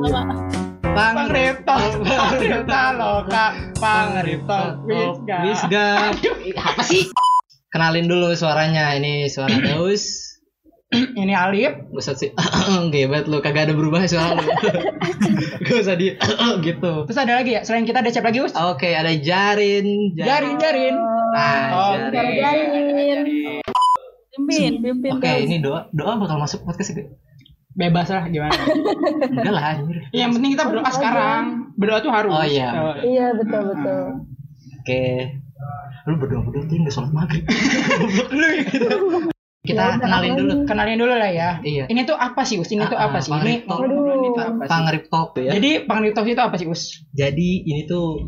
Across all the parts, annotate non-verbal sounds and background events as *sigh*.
Pangriptok, pangripta loka, pangriptok, wisga. Wisga. Apa sih? Kenalin dulu suaranya. Ini suara *clears throat* Daus. Ini Alip, Buset sih. *clears throat* Gebet lu kagak ada berubah suara lu. *laughs* Gak usah di *clears throat* gitu. terus ada lagi ya, selain kita ada siapa lagi Us? Oke, ada Jarin. Jarin, Jarin. Nah, Oh, Jarin. Jarin. Pimpin, pimpin. Oke, guys. ini doa doa bakal masuk podcast ini. Bebas lah gimana. *laughs* Enggak lah anjir. yang penting kita berdoa sekarang. Berdoa tuh harus. Oh, iya. Iya betul betul. Oke. Lu berdoa berdoa tuh nggak sholat maghrib. *laughs* Lu gitu. Kita kenalin dulu. Kenalin dulu lah ya. Iya. Ini tuh apa sih Us? Ini tuh apa ah, sih? Ini Pangriptok. ngobrol ini tuh apa sih? Pangrip top ya. Jadi pangriptok itu apa sih Us? Jadi ini tuh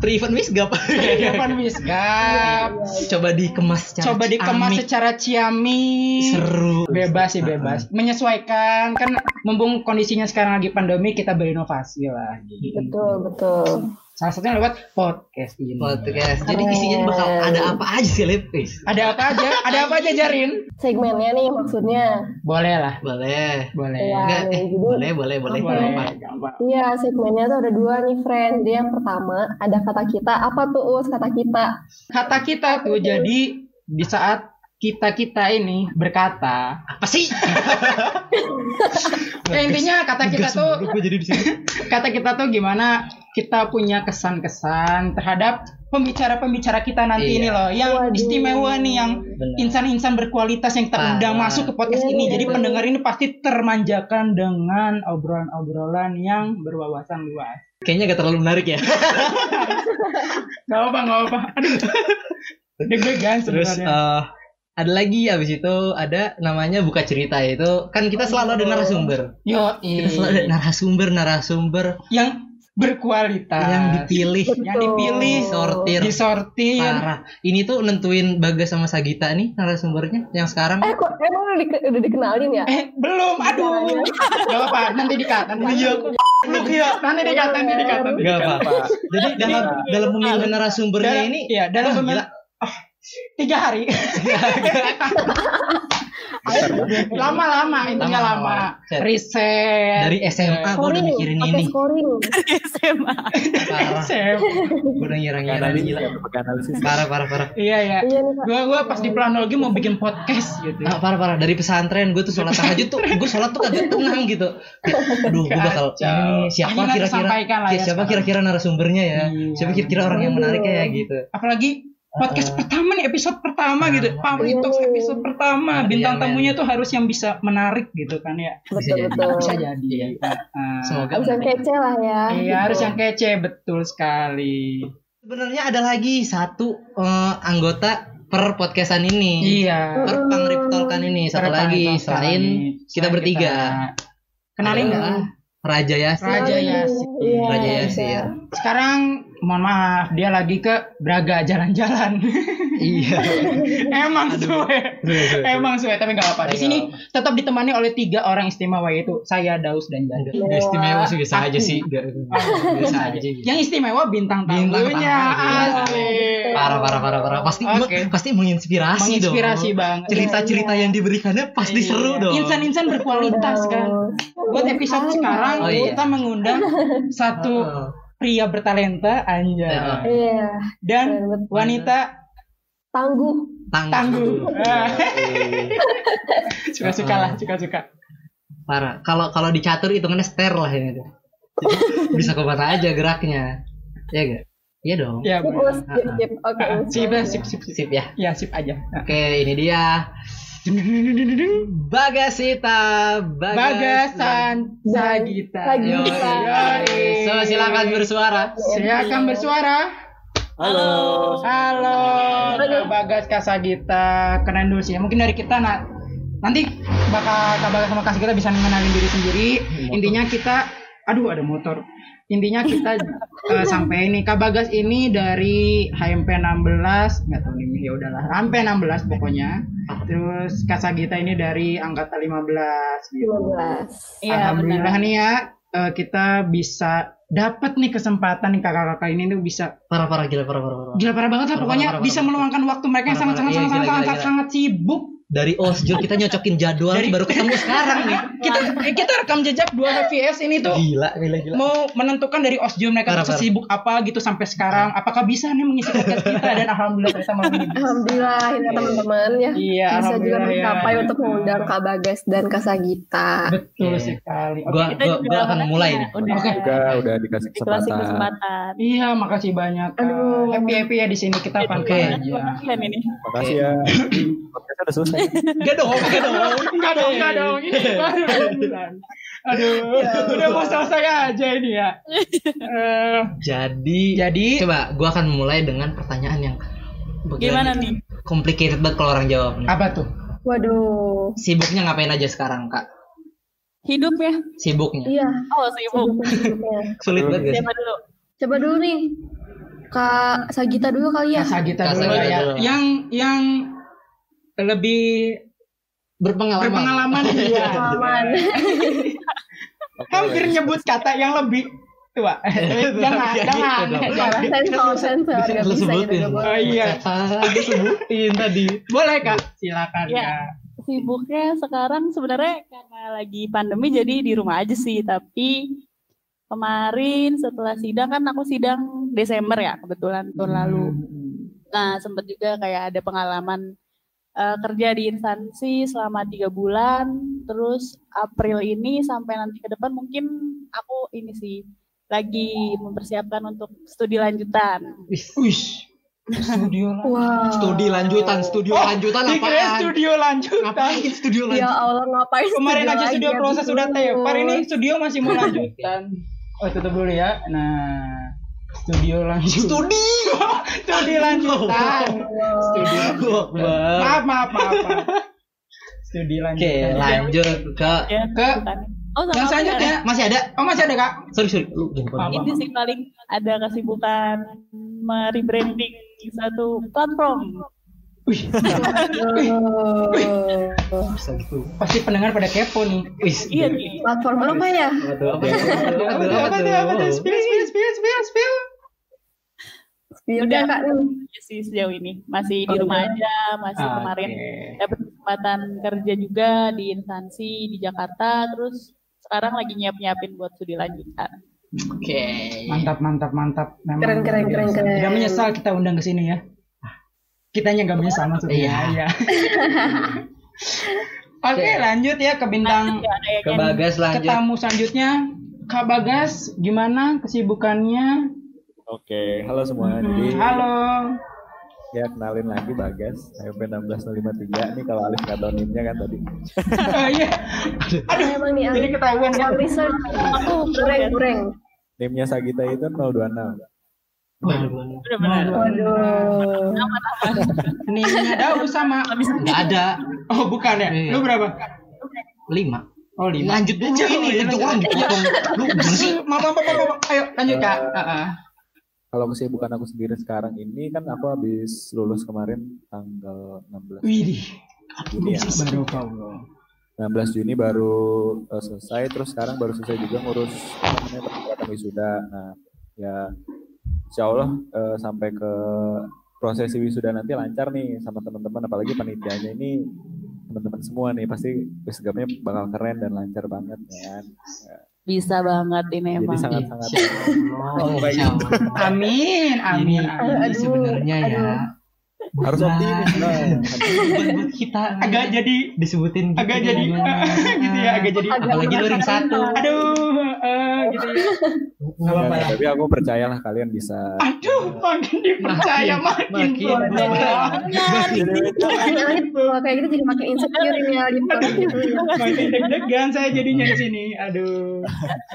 pre-event wisgap. Depan Wisgap. Coba dikemas secara Coba dikemas ciamik. secara ciamik. seru. Bebas sih bebas. Menyesuaikan kan mumpung kondisinya sekarang lagi pandemi kita berinovasi lah. gitu. Betul betul. Salah satunya lewat podcast ini. Podcast. Jadi isinya bakal ada apa aja sih, Lip? Wis. Ada apa aja? Ada apa aja Jarin? Segmennya nih maksudnya. Boleh lah. Boleh. Boleh. Iya. Enggak, eh, boleh, boleh, boleh. Boleh. Apa? gampang. Iya segmennya tuh ada dua nih friend. Jadi yang pertama ada kata kita. Apa tuh us kata kita? Kata kita tuh jadi di saat kita kita ini berkata Apa sih? *laughs* eh, intinya kata kita tuh *laughs* kata kita tuh gimana? Kita punya kesan-kesan terhadap pembicara-pembicara kita nanti Iya. ini loh yang Waduh. istimewa nih yang insan-insan berkualitas yang terundang masuk ke podcast Iya, ini. Jadi pendengar ini pasti termanjakan dengan obrolan-obrolan yang berwawasan luas. Kayaknya gak terlalu menarik ya. *laughs* gak apa gak apa aduh. Deg-degan Terus sebenarnya. eh, ada lagi abis itu ada namanya buka cerita itu kan kita selalu ada narasumber. yo Kita selalu ada narasumber narasumber yang berkualitas yang dipilih yang dipilih sortir disortir parah. Ini tuh nentuin Bagas sama Sagita nih narasumbernya yang sekarang. Eh kok emang udah, di- udah dikenalin ya? Eh, belum. Aduh. Gak apa, nanti dikata. Iya, lu ya. Nanti dikata, nanti dikata. nanti Gak apa. Jadi dalam dalam memilih narasumbernya Dalam- ini iya, dalam wah, pemil- gila. Tiga hari. *laughs* Lama-lama, intinya lama. Set. Riset. dari SMA gue udah mikirin ini. scoring. *laughs* Parah. Riset. Gue udah ngira-ngira gila. Parah parah parah. Iya, iya. Iya Kak. Gua gua pas di planologi mau bikin podcast gitu. Nah, parah parah dari pesantren gue tuh sholat tahajud tuh gue sholat tuh kagak tenang gitu aduh gue bakal ini siapa kira-kira ya siapa kira-kira narasumbernya ya Iya. siapa kira-kira orang yang menarik ya gitu Apalagi podcast pertama nih episode pertama Ah, gitu. Iya Talks episode pertama. Iya, Bintang men. tamunya tuh harus yang bisa menarik gitu kan ya. Bisa Betul jadi. betul. Bisa jadi. Nah, semoga Harus yang kece lah ya. Iya harus yang kece betul sekali. sebenarnya ada lagi satu eh, anggota per podcastan ini Iya. per pangrip talkan ini satu lagi selain kita bertiga Kenalin nggak? Raja Yasin Raja Yasin. Iya, Raja. Yasin Sekarang mohon maaf dia lagi ke Braga jalan-jalan. iya *laughs* Emang suwe. Emang suwe tapi nggak apa. Di sini tetap ditemani oleh tiga orang istimewa yaitu saya Daus dan Janda. Gak istimewa sih biasa aja sih Gak- biasa aja Yang istimewa bintang Bintang tamunya asli. parah parah parah parah pasti Oke. pasti menginspirasi, Menginspirasi dong banget. cerita-cerita yang diberikannya pasti Iya. seru dong Insan-insan berkualitas kan. Buat episode sekarang Oh, iya. kita mengundang satu. Pria bertalenta anjay Heeh. Iya. dan wanita Tangguh. Tangguh. tangguh. Ah. Iya. *laughs* Suka-suka lah, suka-suka. parah kalau kalau dicatur hitungannya ster lah ini tuh Jadi, bisa ke mana aja geraknya ya gak iya dong Ya, Sip. Sip, sip. Oke, Ah, us. sip, sip, sip, sip. sip ya Ya, sip aja. Oke ini dia Bagasita Bagas Bagasan Sagita. Sagita. So silakan bersuara Silakan bersuara. Halo. Halo, Kak Bagas Kak Sagita. Keren dulu sih. Mungkin dari kita nah, nanti bakal Kak Bagas sama Kak Sagita bisa mengenalin diri sendiri. Intinya kita aduh ada motor. Intinya kita *laughs* eh, sampai ini Kak Bagas ini dari HMP 16, nggak tahu nih ya udahlah. HMP 16 pokoknya. Terus Kak Sagita ini dari angkatan 15 gitu. 15. Iya, Alhamdulillah nih ya eh, kita bisa dapat nih kesempatan nih kakak-kakak ini tuh bisa parah parah gila parah parah parah gila parah banget lah Parah, pokoknya parah, parah, bisa meluangkan waktu mereka yang Parah, sangat sangat sangat sangat gila, sangat gila, sangat sibuk dari osjur kita nyocokin jadwal Dari- baru ketemu *laughs* sekarang nih. kita eh, kita rekam jejak dua HVS ini tuh Gila, gila, gila. mau menentukan dari osjur mereka Parah, sesibuk apa gitu sampai sekarang apakah bisa nih mengisi podcast kita *laughs* dan alhamdulillah ternyata malam ini bisa. Alhamdulillah ini teman-teman ya. iya Bisa juga alhamdulillah ya mencapai untuk mengundang Kak Bagas dan Kak Sagita. betul Oke. sekali Oke. Gua Kita gua, juga gua akan mulai ya, nih. Udah, Oke. juga udah dikasih dikasih kesempatan. kesempatan. iya makasih banyak Kak. Aduh. happy happy ya di sini kita fun Oke. aja. Makasih ya. Podcastnya udah selesai. Enggak dong, enggak dong. enggak dong enggak dong ini *laughs* baru bulan aduh udah mau selesai aja ini ya Eh, Jadi, jadi coba gua akan mulai dengan pertanyaan yang Gimana nih? complicated banget kalau orang jawab nih. apa tuh Waduh. Sibuknya ngapain aja sekarang, Kak? Hidup ya? Sibuknya. Iya. Oh sibuk. Sulit banget guys. Siapa dulu? Coba dulu nih. Kak Sagita dulu kali ya. Kak Sagita Kak dulu Sagita ya dulu. yang yang lebih Berpengalaman. berpengalaman dia *laughs* Pengalaman. *laughs* hampir nyebut kata yang lebih tua *laughs* jangan Ya, jangan gitu dong. jangan Sensor, sensor. Bisa Gak bisa sebutin. gitu. Oh, iya. Disebutin tadi? boleh kak silakan Ya. kak Sibuknya sekarang sebenarnya karena lagi pandemi jadi di rumah aja sih. Tapi kemarin setelah sidang kan aku sidang Desember ya kebetulan tahun lalu. Nah sempet juga kayak ada pengalaman eh, kerja di instansi selama tiga bulan. Terus April ini sampai nanti ke depan mungkin aku ini sih lagi mempersiapkan untuk studi lanjutan. Wih, studio lah. Wow. Studi lanjutan, studio lanjutan Dikira apaan? studio lanjutan. Ngapain studio Ya lanjutan? Allah ngapain Kemarin studio aja lagi studio ya, proses sudah tepar ini studio masih mau lanjutan. Oh tutup dulu ya. Nah, studio lanjut. Studi. studi lanjutan. Studio. Akbar. Maaf maaf maaf. maaf. Studi Oke, lanjutan. lanjut ke Ya, Ke-. Oh, sama Yang selanjutnya. ya? masih ada. Oh masih ada kak? Sorry, sorry. Lu? Ini sih paling ada kesibukan merebranding satu platform. Wih, gitu. pasti pendengar pada kepo nih. Wis. Iya nih. Platform apa ya? Apa tuh? Apa tuh? Apa tuh, apa tuh, apa tuh? Spill, spill, spill, spill, spill. Spill Udah. Kak. Iya sih sejauh ini masih di rumah aja, masih Ah, kemarin dapat kesempatan kerja juga di instansi di Jakarta, terus sekarang lagi nyiap-nyiapin buat studi lanjutan. Oke. Mantap, mantap, mantap. Memang Keren, keren, keren, keren. Tidak menyesal kita undang ke sini ya. Kitanya nggak menyesal maksudnya. Iya. Iya. *laughs* Oke, lanjut ya ke bintang Ya, Ke Bagas ke lanjut. tamu selanjutnya. Kak Bagas, gimana kesibukannya? Oke, halo semua. Hmm, Jadi halo. ya kenalin lagi Bagas, SMP 16053. Ini kalau Alif nggak tahu NIM-nya kan tadi. Oh *laughs* iya. Aduh, emang nih Jadi ketahuan kan. Yang research. Aku Goreng, goreng. NIM-nya Sagita itu 026. Udah benar. Waduh. Nih ada sama. Enggak ada. Oh, bukan ya. Iya. Lu berapa? Lima. Oh, lima. Lanjut dulu ini. Itu orang dipotong. Lu maaf, maaf, maaf. Ayo lanjut Kak. Heeh. Kalau kesibukan aku sendiri sekarang ini kan aku habis lulus kemarin tanggal 16 Widih. Juni ya. Baru Allah. 16 Juni baru eh, selesai terus sekarang baru selesai juga ngurus namanya persyaratan wisuda. Nah, ya insya Allah eh, sampai ke prosesi wisuda nanti lancar nih sama teman-teman apalagi panitianya ini teman-teman semua nih pasti wisgapnya bakal keren dan lancar banget ya kan. Bisa banget ini Jadi emang. sangat-sangat Oh, kayak insya Allah. Amin, amin, amin. Aduh, sebenarnya ya. harus optimis nah. Kita. Agak jadi disebutin gitu. agak jadi *laughs* gitu ya, agak jadi Agak Apalagi lu ring merasa satu. aduh eh, gitu ya. *laughs* Gak apa-apa Ya, lah. tapi aku percayalah kalian bisa Aduh, makin dipercaya makin, makin. Makanya Alif kalau kayak gitu jadi makin insecure ini Alif. Makin deg-degan saya jadinya di sini. Aduh.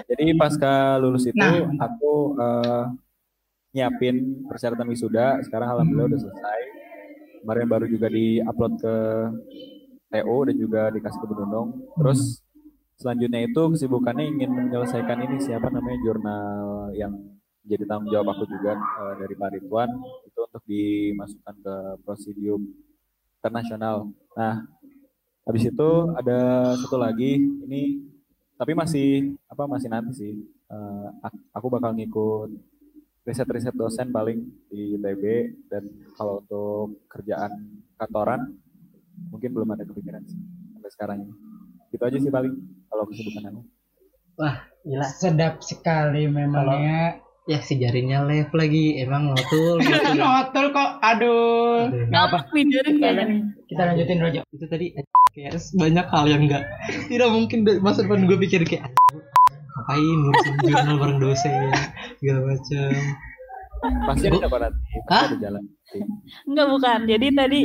Jadi pasca lulus itu Nah. aku eh, nyiapin persyaratan wisuda. Sekarang alhamdulillah udah selesai. Kemarin baru juga di-upload ke TO dan juga dikasih ke Bedundong. Terus selanjutnya itu kesibukannya ingin menyelesaikan ini siapa namanya jurnal yang jadi tanggung jawab aku juga eh, dari Pak Ridwan itu untuk dimasukkan ke prosidium internasional. Nah, habis itu ada satu lagi ini tapi masih apa masih nanti sih ak- aku bakal ngikut riset-riset dosen paling di ITB dan kalau untuk kerjaan kantoran mungkin belum ada kepikiran sih sampai sekarang ini. Gitu aja sih paling kalau kesibukan aku. Gila. Sedap sekali memang Kalau- ya. Si jarinnya live lagi. Emang ngotul. *laughs* ngotul. Notul kok. Aduh. Nggak apa. Nih. Kita lanjutin aja. itu tadi kayak banyak hal yang enggak tidak mungkin masa depan gue pikir kayak ngapain ngurusin jurnal bareng dosen segala macam Pasti ada apa nanti? Hah? ada jalan. Enggak bukan. Jadi tadi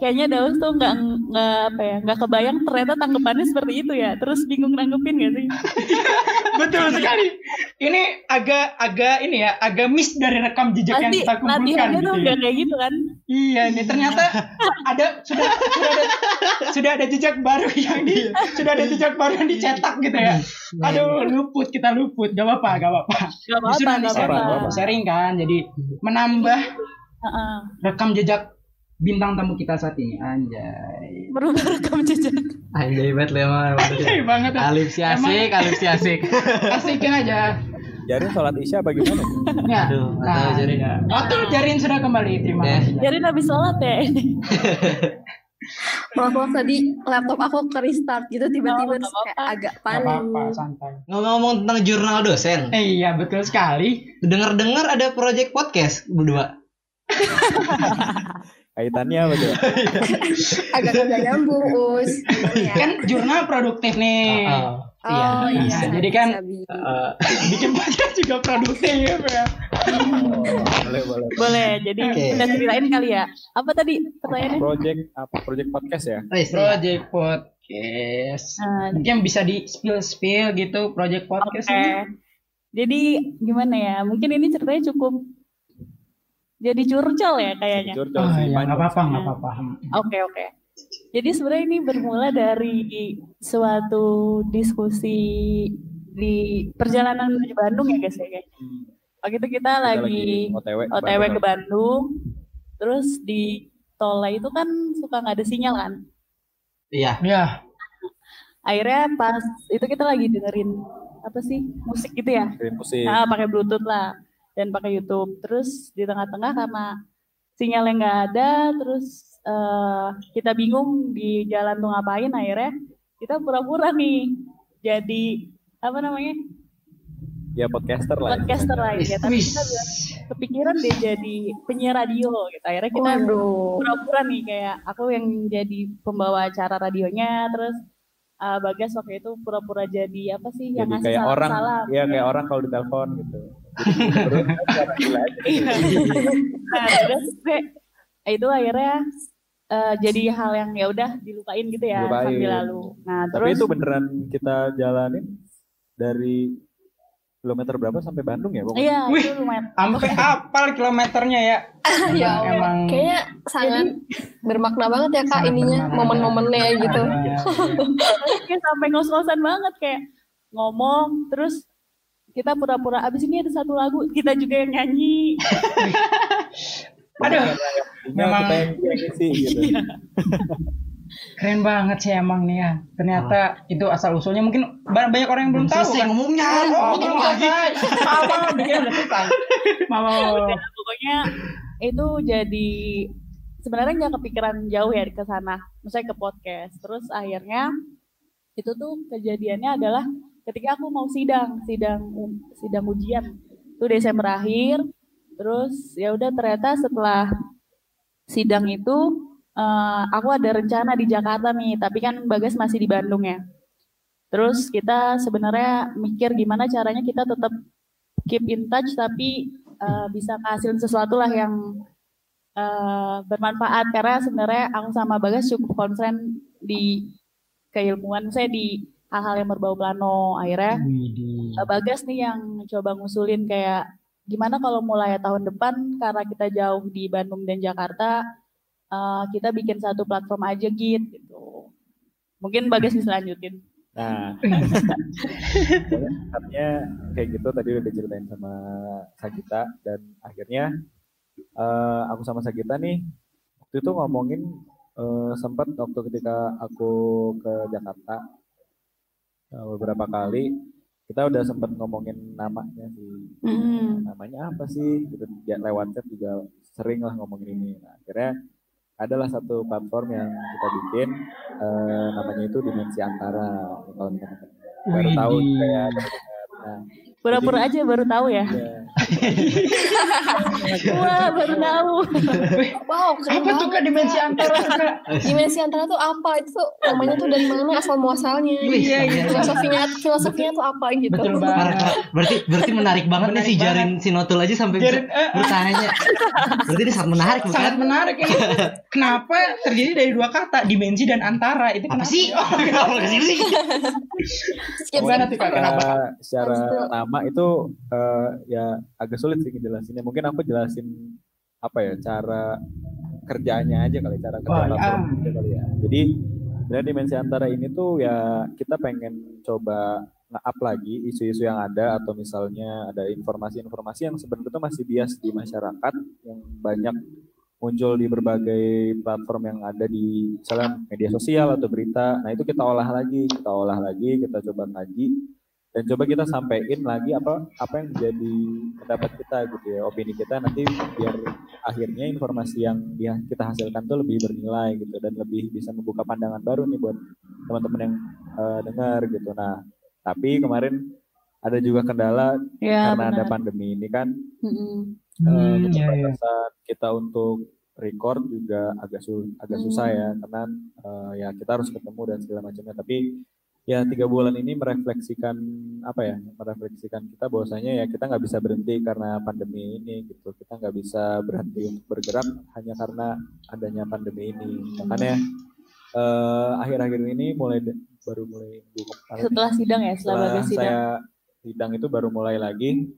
kayaknya Daus tuh nggak nggak apa ya nggak kebayang ternyata tanggapannya seperti itu ya. Terus bingung nanggepin gak sih? *laughs* Betul sekali. Ini agak agak ini ya, agak miss dari rekam jejak yang Pasti kita kumpulkan latihannya tuh gitu ya. nggak kayak gitu kan? Iya nih ternyata ada sudah sudah ada sudah ada jejak baru yang di sudah ada jejak baru yang dicetak gitu ya. Aduh luput kita luput gak apa-apa gak apa-apa. Gak apa-apa, nanti sharing, apa-apa. sharing kan jadi menambah Heeh. rekam jejak bintang tamu kita saat ini anjay. Merubah rekam jejak. anjay banget lah emang Anjay banget. alif si asik alif si asik *laughs* Asikin aja. Jadi sholat isya bagaimana? Ya. Aduh, Nah, atau jadi ya. Oh, tuh Jarin sudah kembali. Terima Ya. kasih. Jadi habis sholat ya ini. *laughs* Maaf maaf tadi laptop aku ke restart gitu tiba-tiba nggak kayak agak Gak apa-apa, panik. santai. ngomong-ngomong tentang jurnal dosen Eh, iya, betul sekali. dengar-dengar ada project podcast berdua *laughs* Kaitannya apa tuh? *laughs* Agak agak nyambung us. Ya. *laughs* Kan jurnal produktif nih. Oh, Oh iya, iya. jadi kan, eh, Bikin podcast juga produktif ya. boleh boleh. Boleh. Jadi Oke. kita ceritain kali ya. Apa tadi pertanyaannya? Project apa? Project podcast ya? wes, Project podcast. Nah, Mungkin bisa di spill spill gitu project podcast Oke. ini. Jadi gimana ya? Mungkin ini ceritanya cukup jadi curcol ya kayaknya. Curcol Oh, sih, ya, nggak apa-apa, nggak apa-apa. Oke oke. Jadi sebenarnya ini bermula dari suatu diskusi di perjalanan menuju Bandung ya guys ya. Hmm. Waktu itu kita Kita lagi OTW, ke OTW ke Bandung. Bandung, terus di tol itu kan suka nggak ada sinyal kan. iya Ya, Akhirnya pas itu kita lagi dengerin apa sih musik gitu ya. Kirim musik. Nah, pakai Bluetooth lah dan pakai YouTube. Terus di tengah-tengah karena sinyalnya nggak ada, terus eh, kita bingung di jalan tuh ngapain. Akhirnya kita pura-pura nih jadi apa namanya Ya podcaster lah. podcaster lah ya. Tapi kita bilang kepikiran deh jadi penyiar radio gitu. Akhirnya kita pura-pura nih kayak aku yang jadi pembawa acara radionya, terus eh, Bagas waktu itu pura-pura jadi apa sih yang Jadi ngasih kayak orang, salam-salam. ya kayak orang kalau ditelepon gitu. Nah, terus kayak itu akhirnya eh, jadi hal yang ya udah dilupain gitu ya Dilupain. sambil lalu. Nah, Tapi terus itu beneran kita jalanin dari kilometer berapa sampai Bandung ya? pokoknya? iya Wih. itu lumayan. sampai apal kilometernya ya. *laughs* ya Allah. Emang Kayaknya sangat bermakna banget ya kak Sangat ininya momen-momennya gitu. Iya, kayak sampai ngos-ngosan banget kayak ngomong terus kita pura-pura abis ini ada satu lagu kita juga yang nyanyi *laughs* Aduh, memang- kita yang yang isi gitu. keren banget sih emang nih ya. Ternyata itu asal usulnya mungkin ba- banyak orang yang belum tahu kan. ngomongnya Oh, Ngomongin belum lagi. Mama, bikin udah selesai. Mama. Udah, pokoknya itu jadi sebenarnya nggak kepikiran jauh ya ke sana misalnya ke podcast terus akhirnya itu tuh kejadiannya adalah ketika aku mau sidang sidang sidang ujian itu Desember akhir terus ya udah ternyata setelah sidang itu eh, aku ada rencana di Jakarta nih tapi kan Bagas masih di Bandung ya. Terus kita sebenarnya mikir gimana caranya kita tetap keep in touch tapi eh, bisa ngasilin sesuatu lah yang eh, bermanfaat. Karena sebenarnya aku sama Bagas cukup concern di keilmuan saya di hal-hal yang berbau plano. Akhirnya Widih. eh, Bagas nih yang coba ngusulin kayak gimana kalau mulai tahun depan karena kita jauh di Bandung dan Jakarta eh, kita bikin satu platform aja gitu. Mungkin Bagas bisa lanjutin. Nah, artinya kayak gitu tadi udah diceritain sama Sagita dan akhirnya eh, aku sama Sagita nih waktu itu ngomongin eh, sempat waktu ketika aku ke Jakarta beberapa kali kita udah sempat ngomongin namanya sih. Hmm. namanya apa sih? Gitu ya, lewat chat juga sering lah ngomongin ini. Nah, akhirnya adalah satu platform yang kita bikin eh, namanya itu dimensi antara kalau baru tahu kayak ada nah Pura-pura aja baru tahu ya. ya, Wah, baru tahu. Wow, keren Apa tuh kak dimensi antara kak? Dimensi antara tuh apa? Itu tuh namanya tuh dari mana asal muasalnya? Iya, iya. Filosofinya filosofinya tuh apa gitu? Betul banget. berarti berarti menarik banget nih si Jarin Sinotul aja sampai Jarin, eh. bertanya. Berarti ini sangat menarik bukan? Sangat menarik ini. Kenapa terjadi dari dua kata dimensi dan antara itu Apa kenapa? sih? Oh, Kenapa ke sini sih? Gimana tuh, Kak? Kenapa, secara nama itu eh, ya agak sulit sih ngejelasinnya. Mungkin aku jelasin apa ya cara kerjanya aja kali cara kerja Oh, aja kali ya. Jadi sebenarnya dimensi antara ini tuh ya kita pengen coba nge-up lagi isu-isu yang ada atau misalnya ada informasi-informasi yang sebenarnya tuh masih bias di masyarakat yang banyak muncul di berbagai platform yang ada di misalnya media sosial atau berita. Nah itu kita olah lagi, kita olah lagi, kita coba kaji dan coba kita sampaikan lagi apa apa yang menjadi pendapat kita gitu ya opini kita nanti biar akhirnya informasi yang dia kita hasilkan tuh lebih bernilai gitu dan lebih bisa membuka pandangan baru nih buat teman-teman yang eh, dengar gitu nah tapi kemarin ada juga kendala Ya, karena ada benar. pandemi ini kan Mm-mm. eh, Hmm, iya, iya. keterbatasan kita untuk record juga agak sul agak susah ya karena eh, ya kita harus ketemu dan segala macamnya tapi ya tiga bulan ini merefleksikan apa ya merefleksikan kita bahwasanya ya kita nggak bisa berhenti karena pandemi ini gitu. Kita nggak bisa berhenti untuk bergerak hanya karena adanya pandemi ini. Makanya eh, akhir-akhir ini mulai baru mulai Setelah sidang ya, setelah setelah sidang. saya sidang itu baru mulai lagi.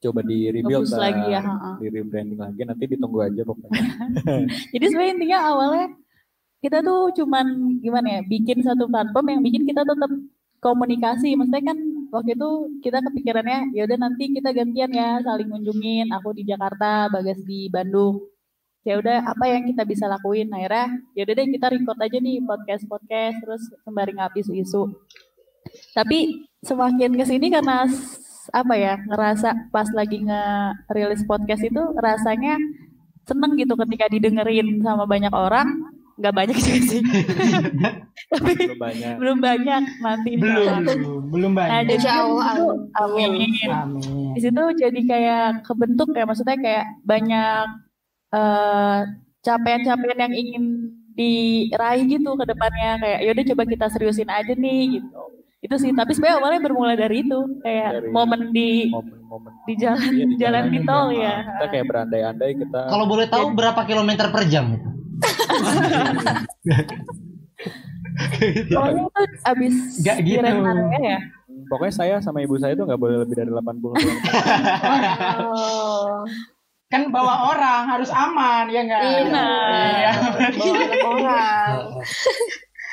Coba di rebuild Fokus lagi ya, di rebranding lagi nanti ditunggu aja pokoknya. *laughs* Jadi sebenarnya intinya awalnya kita tuh cuman gimana ya, bikin satu platform yang bikin kita tetap komunikasi. Maksudnya kan waktu itu kita kepikirannya ya udah nanti kita gantian ya saling kunjungin. Aku di Jakarta, Bagas di Bandung. Ya udah apa yang kita bisa lakuin akhirnya ya udah deh kita record aja nih podcast podcast terus sembari ngap isu-isu. Tapi semakin ke sini karena apa ya ngerasa pas lagi nge-release podcast itu rasanya seneng gitu ketika didengerin sama banyak orang nggak banyak sih sih *laughs* tapi belum banyak belum banyak nanti insya Belum, belum, belum nah banyak. Insya Allah, itu, amin. amin Amin. di situ jadi kayak kebentuk ya maksudnya kayak banyak eh, capaian-capaian yang ingin diraih gitu ke depannya kayak yaudah coba kita seriusin aja nih gitu itu sih tapi sebenarnya awalnya bermula dari itu kayak Dari- momen di momen-momen di jalan Iya, di jalan di tol jalan. ya kita kayak berandai-andai kita Kalau boleh tahu berapa kilometer per jam? Pokoknya itu abis Nggak di gitu. ya pokoknya saya sama ibu saya tuh nggak boleh lebih dari 80 km Oh, Kan bawa orang harus aman, ya enggak? Iya. Iya. bawa orang.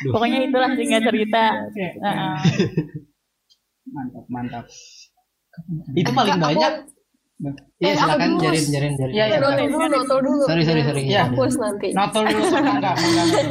pokoknya itulah singkat cerita Iya. Heeh. Mantap, mantap. Itu paling Aku- banyak. Iya Eh, silakan jarin jarin jarin. Iya, iya. Notol dulu, notol dulu. Sorry sorry sorry. Iya. Fokus nanti. Notol dulu enggak, enggak, enggak.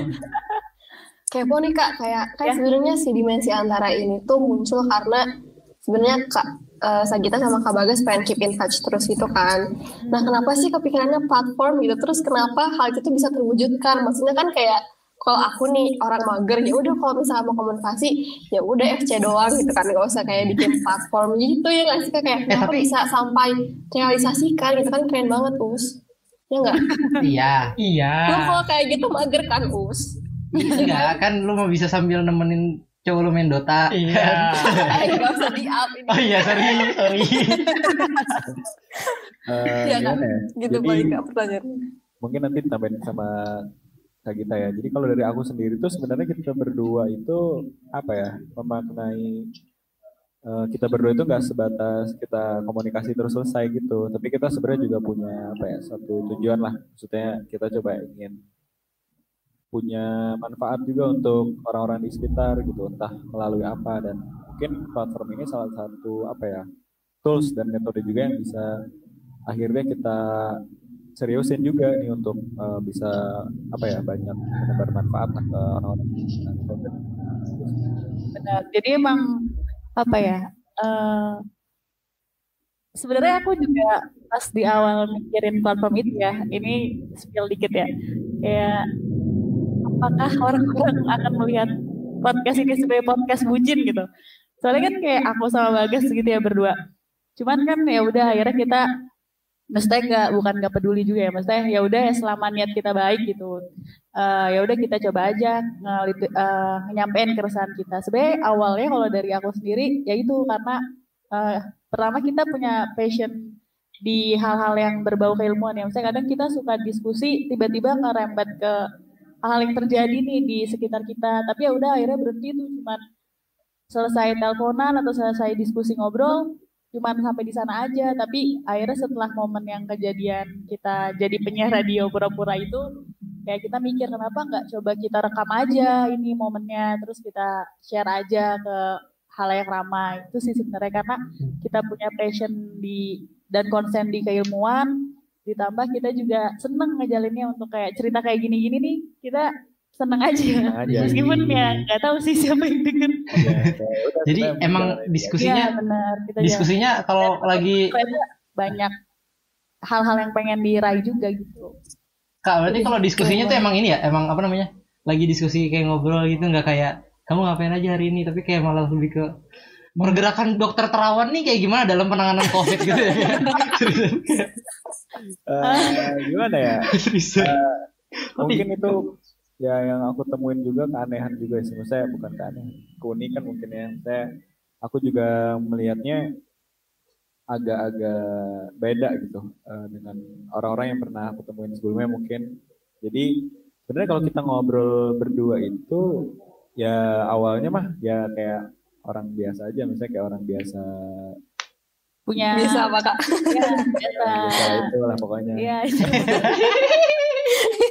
Kepo nih kak, kayak kayak sebenarnya si dimensi antara ini tuh muncul karena sebenarnya kak eh, Sagita sama Kak Bagas pengen keep in touch terus gitu kan. Nah kenapa sih kepikirannya platform gitu? Terus kenapa hal itu tuh bisa terwujudkan? Maksudnya kan kayak kalau aku nih orang mager ya udah kalau misalnya mau komunikasi ya udah FC doang gitu kan nggak usah kayak bikin platform gitu ya nggak sih kayak kenapa tapi- bisa sampai realisasikan gitu kan keren banget us ya nggak *laughs* Iya. Iya. lu kalau kayak gitu mager kan us Enggak *laughs* kan lu mau bisa sambil nemenin cowok lu main Dota. Iya. *laughs* nggak usah di up ini Oh iya sorry sorry. Eh, Iya kan? gimana ya? gitu Jadi, balik ke pertanyaan mungkin nanti tambahin sama Kak Gita ya. Jadi kalau dari aku sendiri tuh sebenarnya kita berdua itu apa ya memaknai eh, kita berdua itu nggak sebatas kita komunikasi terus selesai gitu, tapi kita sebenarnya juga punya apa ya satu tujuan lah. Maksudnya kita coba ingin punya manfaat juga untuk orang-orang di sekitar gitu, entah melalui apa dan mungkin platform ini salah satu apa ya tools dan metode juga yang bisa akhirnya kita seriusin juga nih untuk eh, bisa apa ya banyak menebar manfaat ke orang-orang benar. Jadi emang apa ya eh sebenarnya aku juga pas di awal mikirin platform itu ya ini spill dikit ya. Kayak apakah orang-orang akan melihat podcast ini sebagai podcast bucin gitu? Soalnya kan kayak aku sama Bagas gitu ya berdua. Cuman kan ya udah akhirnya kita maksudnya nggak bukan nggak peduli juga ya. Maksudnya ya udah ya selama niat kita baik gitu. Uh, ya udah kita coba aja ngelit uh, nyampein keresahan kita. Sebenarnya awalnya kalau dari aku sendiri ya itu karena uh, pertama kita punya passion di hal-hal yang berbau keilmuan ya. Misalnya kadang kita suka diskusi tiba-tiba ngerembet ke hal yang terjadi nih di sekitar kita. Tapi ya udah akhirnya berhenti tuh. Cuman selesai teleponan atau selesai diskusi ngobrol cuman sampai di sana aja. Tapi akhirnya setelah momen yang kejadian kita jadi penyiar radio pura-pura itu kayak kita mikir kenapa nggak coba kita rekam aja ini momennya terus kita share aja ke hal yang ramai. Itu sih sebenarnya karena kita punya passion di dan konsen di keilmuan ditambah kita juga seneng ngejalinnya untuk kayak cerita kayak gini-gini nih. Kita seneng aja, aja. Meskipun ya nggak tahu sih siapa yang denger. Ya, *laughs* jadi emang diskusinya ya, benar, kita diskusinya jalan. kalau ya, lagi banyak hal-hal yang pengen diraih juga gitu. Kak berarti kalau diskusinya tuh emang ini ya? Emang apa namanya? Lagi diskusi kayak ngobrol gitu nggak kayak kamu ngapain aja hari ini? Tapi kayak malah lebih ke pergerakan dokter terawan nih kayak gimana dalam penanganan covid? Gitu ya. Uh, *laughs* gimana ya? Uh, mungkin itu ya yang aku temuin juga keanehan juga sih saya bukan keanehan keunikan mungkin ya. Saya aku juga melihatnya agak-agak beda gitu uh, dengan orang-orang yang pernah aku temuin sebelumnya mungkin. Jadi sebenarnya kalau kita ngobrol berdua itu ya awalnya mah ya kayak orang biasa aja misalnya kayak orang biasa punya bisa apa kak? ya, biasa bisa itu lah pokoknya. Ya, *laughs*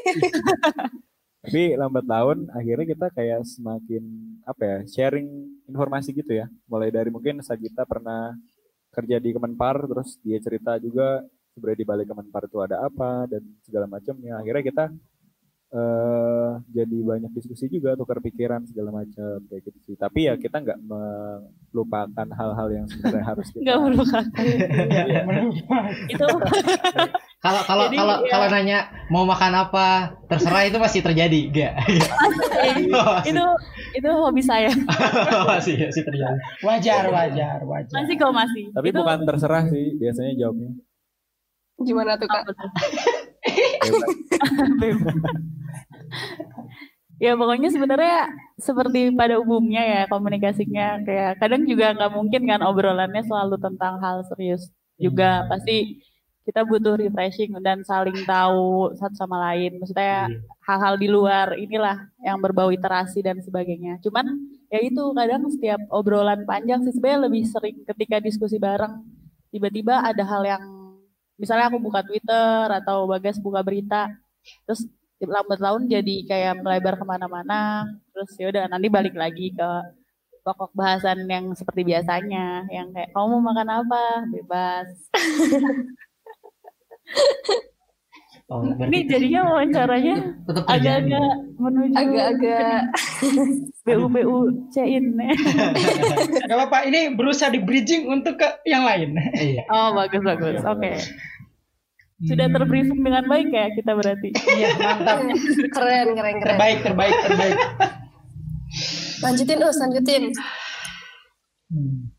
*laughs* tapi lambat laun akhirnya kita kayak semakin apa ya sharing informasi gitu ya. Mulai dari mungkin Sagita pernah kerja di Kemenpar terus dia cerita juga sebenarnya di balik Kemenpar itu ada apa dan segala macamnya. Akhirnya kita uh, jadi banyak diskusi juga tukar pikiran segala macam kayak gitu sih. Tapi ya kita nggak melupakan hal-hal yang sebenarnya harus *laughs* kita nggak melupakan. Iya. itu *laughs* kalau kalau kalau ya. kalau nanya mau makan apa, terserah itu masih terjadi, enggak? oh, *laughs* itu itu hobi saya. *laughs* masih masih terjadi. Wajar, wajar, wajar. Masih kok masih. Tapi itu... bukan terserah sih, biasanya jawabnya. Gimana tuh, Kak? *laughs* ya pokoknya sebenarnya seperti pada umumnya ya komunikasinya kayak kadang juga nggak mungkin kan obrolannya selalu tentang hal serius juga pasti kita butuh refreshing dan saling tahu satu sama lain. Maksudnya iya. hal-hal di luar inilah yang berbau literasi dan sebagainya. Cuman ya itu kadang setiap obrolan panjang sih sebenarnya lebih sering ketika diskusi bareng tiba-tiba ada hal yang misalnya aku buka Twitter atau Bagas buka berita terus lambat laun jadi kayak melebar ke mana-mana terus ya udah nanti balik lagi ke pokok bahasan yang seperti biasanya yang kayak kamu mau makan apa bebas *laughs* Oh, ini jadinya wawancaranya agak-agak menuju agak-agak BU BU in Gak apa-apa, ini berusaha di bridging untuk ke yang lain. Iya. oh bagus bagus, oke. Okay. Sudah terbriefing dengan baik ya kita berarti. Iya mantap. *laughs* keren keren keren. Terbaik terbaik terbaik. Lanjutin us lanjutin. Hmm.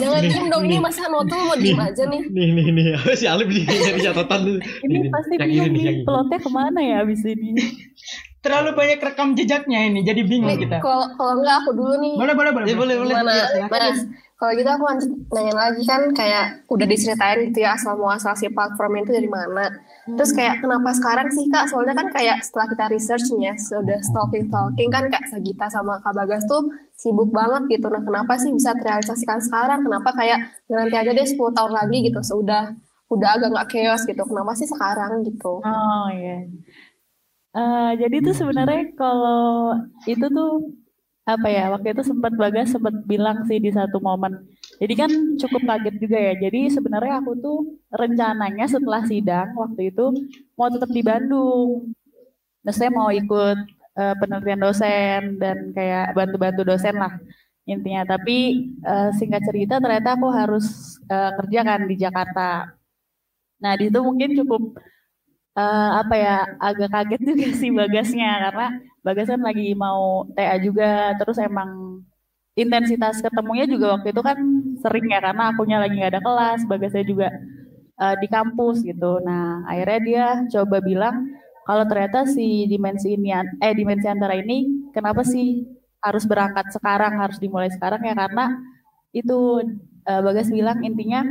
Jangan diem dong ini masa noto mau diem aja nih. Nih nih nih *laughs* si Alif nih nyari catatan dulu. Ini pasti bingung nih plotnya ke mana ya abis ini. Terlalu banyak rekam jejaknya ini jadi bingung kita. Kalau kalau enggak aku dulu nih. Boleh boleh boleh. Ya, boleh boleh. Mas, kalau gitu aku lanjut nanya lagi kan kayak udah diceritain gitu ya asal muasal si platform itu dari mana. Terus kayak kenapa sekarang sih kak? Soalnya kan kayak setelah kita researchnya sudah stalking stalking kan kak Sagita sama Kak Bagas tuh sibuk banget gitu. Nah kenapa sih bisa terrealisasikan sekarang? Kenapa kayak nanti aja deh 10 tahun lagi gitu sudah udah agak nggak chaos gitu. Kenapa sih sekarang gitu? Oh iya. Uh, jadi tuh sebenarnya kalau itu tuh apa ya waktu itu sempat Bagas sempat bilang sih di satu momen. Jadi kan cukup kaget juga ya. Jadi sebenarnya aku tuh rencananya setelah sidang waktu itu mau tetap di Bandung. Nah saya mau ikut uh, penelitian dosen dan kayak bantu-bantu dosen lah intinya. Tapi uh, singkat cerita ternyata aku harus uh, kerja kan di Jakarta. Nah di situ mungkin cukup eh, apa ya agak kaget *laughs* juga sih Bagasnya karena Bagas kan lagi mau TA juga terus emang intensitas ketemunya juga waktu itu kan sering ya karena akunya lagi nggak ada kelas Bagasnya juga eh, di kampus gitu. Nah akhirnya dia coba bilang kalau ternyata si dimensi ini eh dimensi antara ini kenapa sih harus berangkat sekarang harus dimulai sekarang? Ya karena itu eh, Bagas bilang intinya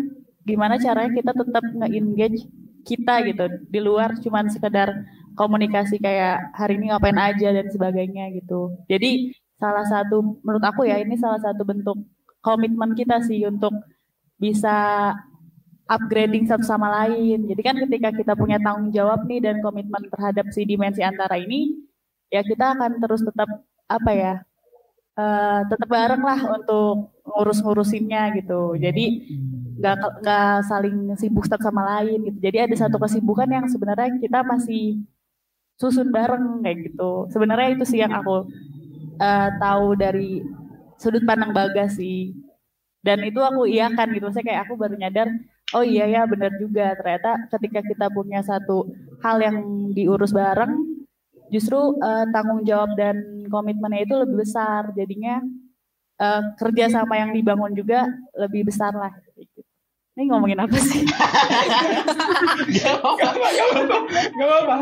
gimana caranya kita tetap nge-engage kita gitu di luar cuman sekedar komunikasi kayak hari ini ngapain aja dan sebagainya gitu. Jadi salah satu menurut aku ya ini salah satu bentuk komitmen kita sih untuk bisa upgrading satu sama lain. Jadi kan ketika kita punya tanggung jawab nih dan komitmen terhadap si dimensi antara ini, ya kita akan terus tetap apa ya, eh, tetap bareng lah untuk ngurus-ngurusinnya gitu. Jadi nggak nggak saling sibuk satu sama lain gitu. Jadi ada satu kesibukan yang sebenarnya kita masih susun bareng kayak gitu. Sebenarnya itu sih yang aku eh, tahu dari sudut pandang Bagas sih. Dan itu aku iya kan gitu. Saya kayak aku baru nyadar, oh iya ya benar juga. Ternyata ketika kita punya satu hal yang diurus bareng, justru eh, tanggung jawab dan komitmennya itu lebih besar. Jadinya eh, kerja sama yang dibangun juga lebih besar lah. Ini ngomongin apa sih? Gak apa-apa, gak apa-apa. Gak apa-apa.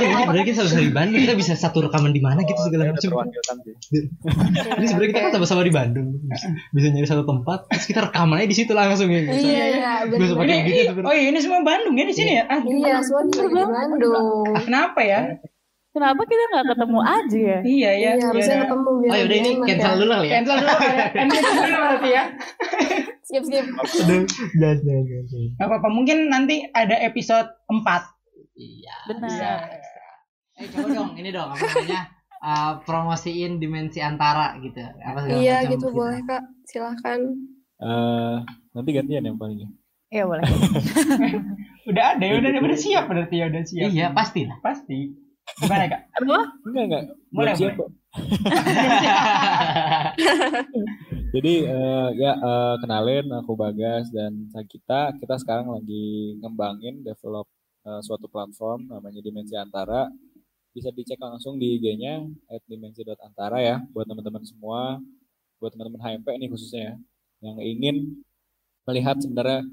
Jadi sebenarnya kita sama di Bandung kita bisa satu rekaman di mana gitu segala macam. Jadi sebenarnya kita kan sama-sama di Bandung. Bisa nyari satu tempat, terus kita rekamannya di situ langsung ya. Iya, iya, pakai Ini, gitu ini- oh iya, ini semua Bandung ya di sini ya? Ah, Iya, semua di Bandung. kenapa ya? Kenapa kita nggak ketemu aja ya? Iya ya. Iya, harusnya ya. ketemu biar Oh yaudah ini cancel ya. dulu kali ya. Cancel dulu ya. Cancel dulu berarti ya. Skip, skip. Aduh, jangan jangan jangan. Gak apa-apa, mungkin nanti ada episode 4. Iya. Benar. Eh coba dong, ini dong apa namanya? uh, promosiin dimensi antara gitu. Apa Iya, gitu gitu. boleh, Kak. Silahkan. Eh, nanti gantian yang paling ya. Iya boleh. *laughs* Udah ada ya, udah, udah siap berarti ya, udah siap. Iya, pasti lah. Pasti. Gimana kak? Apa? Enggak enggak. Belum siap kok. *laughs* Jadi eh, ya eh, kenalin aku Bagas dan Sagita. Kita sekarang lagi ngembangin develop eh, suatu platform namanya Dimensi Antara. Bisa dicek langsung di IG-nya @dimensi.antara ya buat teman-teman semua, buat teman-teman HMP nih khususnya ya, yang ingin melihat sebenarnya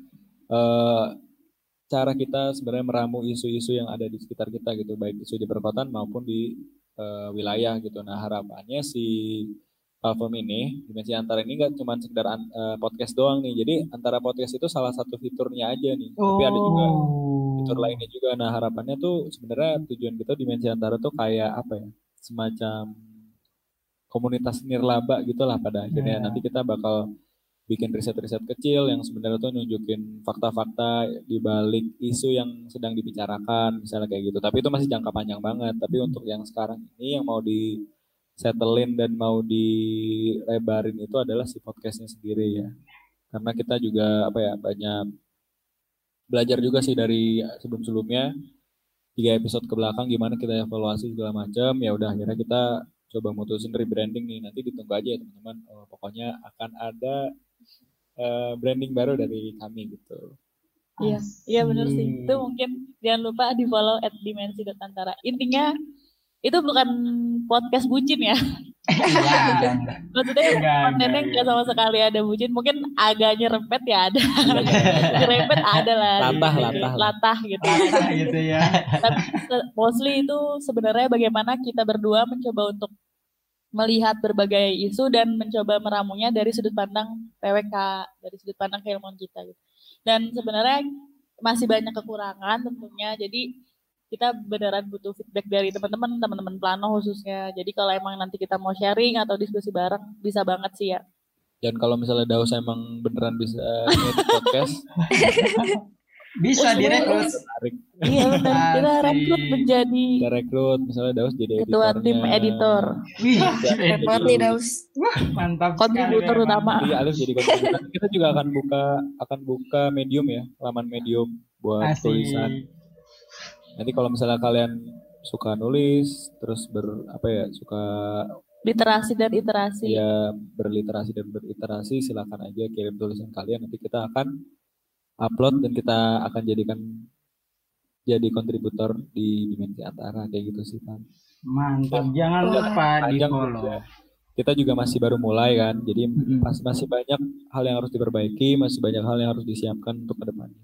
eh, cara kita sebenarnya meramu isu-isu yang ada di sekitar kita gitu, baik isu di perkotaan maupun di eh, wilayah gitu. Nah harapannya si platform ini, dimensi antara ini nggak cuma sekedar an- eh, podcast doang nih. Jadi antara podcast itu salah satu fiturnya aja nih. Tapi ada juga fitur lainnya juga. Nah harapannya tuh sebenarnya tujuan kita dimensi antara tuh kayak apa ya? Semacam komunitas nirlaba gitulah pada akhirnya. Ya. Nanti kita bakal bikin riset-riset kecil yang sebenarnya tuh nunjukin fakta-fakta di balik isu yang sedang dibicarakan misalnya kayak gitu. Tapi itu masih jangka panjang banget. Tapi untuk yang sekarang ini yang mau di settlein dan mau dilebarin itu adalah si podcastnya sendiri ya. Karena kita juga apa ya banyak belajar juga sih dari sebelum-sebelumnya tiga episode ke belakang gimana kita evaluasi segala macam ya udah akhirnya kita coba mutusin rebranding nih nanti ditunggu aja ya teman-teman Oh, pokoknya akan ada eh, branding baru dari kami gitu Iya, iya benar sih. Itu mungkin jangan lupa di follow at dimensi.antara. Intinya itu bukan podcast bucin ya. Iya. *laughs* Maksudnya Enggak, kontennya nggak sama sekali ada bucin. Mungkin agak nyerempet ya ada. nyerempet ada lah. Latah, latah. Latah gitu. Latah gitu ya. Tapi mostly itu sebenarnya bagaimana kita berdua mencoba untuk melihat berbagai isu dan mencoba meramunya dari sudut pandang PWK, dari sudut pandang keilmuan kita gitu. Dan sebenarnya masih banyak kekurangan tentunya. Jadi kita beneran butuh feedback dari teman-teman, teman-teman plano khususnya. Jadi kalau emang nanti kita mau sharing atau diskusi bareng bisa banget sih ya. dan kalau misalnya Daus emang beneran bisa ngedit podcast *laughs* Bisa Oh, direkrut. Iya benar. Kita rekrut menjadi kita rekrut misalnya Daus jadi ketua tim editor, Wih, banget nih, Daus. mantap kontributor utama. Iya, Alif jadi kontributor. Kita juga akan buka akan buka medium ya, laman medium buat Asik. tulisan. Nanti kalau misalnya kalian suka nulis, terus ber apa ya, suka literasi dan iterasi. ya berliterasi dan beriterasi, silakan aja kirim tulisan kalian. Nanti kita akan upload dan kita akan jadikan jadi kontributor di dimensi antara kayak gitu sih Pan. Mantap. Jangan lupa di follow. Kita juga masih baru mulai kan, jadi Mm-mm. masih masih banyak hal yang harus diperbaiki, masih banyak hal yang harus disiapkan untuk ke depannya.